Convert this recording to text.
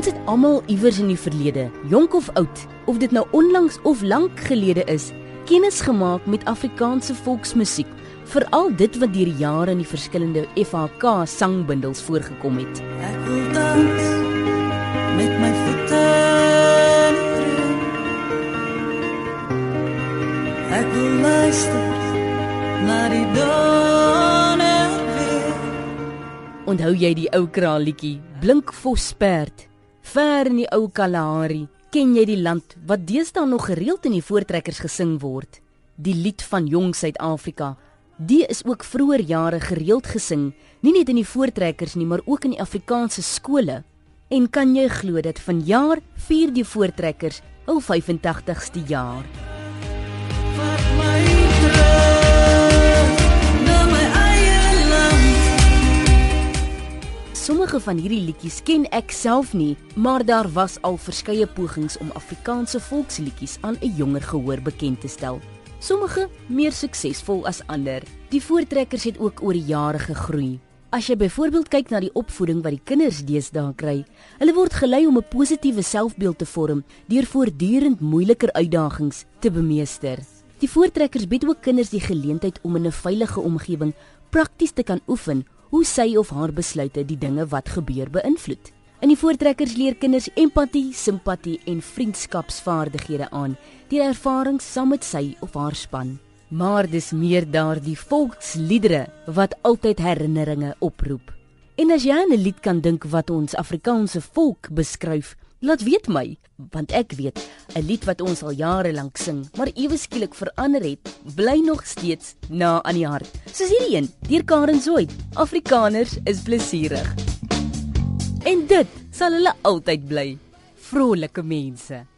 Ons het almal iewers in die verlede, jonk of oud, of dit nou onlangs of lank gelede is, kennis gemaak met Afrikaanse volksmusiek, veral dit wat deur die jare in die verskillende FHK sangbundels voorgekom het. Ek wil dans met my voete in die reën. Ek wil luister na die donder weer. Onthou jy die ou kraalietjie, Blink Vosperd? Ver in die ou Kalahari, ken jy die land wat deesdae nog gereeld in die voortrekkers gesing word? Die lied van jong Suid-Afrika. Die is ook vroeër jare gereeld gesing, nie net in die voortrekkers nie, maar ook in die Afrikaanse skole. En kan jy glo dat vanjaar vier die voortrekkers hul 85ste jaar? Sommige van hierdie liedjies ken ek self nie, maar daar was al verskeie pogings om Afrikaanse volksliedjies aan 'n jonger gehoor bekend te stel. Sommige meer suksesvol as ander. Die voortrekkers het ook oor die jare gegroei. As jy byvoorbeeld kyk na die opvoeding wat die kinders deesdae kry, hulle word gelei om 'n positiewe selfbeeld te vorm deur voortdurend moeiliker uitdagings te bemeester. Die voortrekkers bied ook kinders die geleentheid om in 'n veilige omgewing prakties te kan oefen hoe sy of haar besluite die dinge wat gebeur beïnvloed. In die voortrekkers leer kinders empatie, simpatie en vriendskapsvaardighede aan deur ervarings saam met sy of haar span. Maar dis meer daardie volksliedere wat altyd herinneringe oproep. En as jy aan 'n lied kan dink wat ons Afrikaanse volk beskryf, laat weet my, want ek weet 'n lied wat ons al jare lank sing, maar ewe skielik verander het, bly nog steeds na aan die hart. Soos hierdie een, deur Karen Zoid. Afrikaners is plesierig. En dit sal hulle altyd bly. Vrolike mense.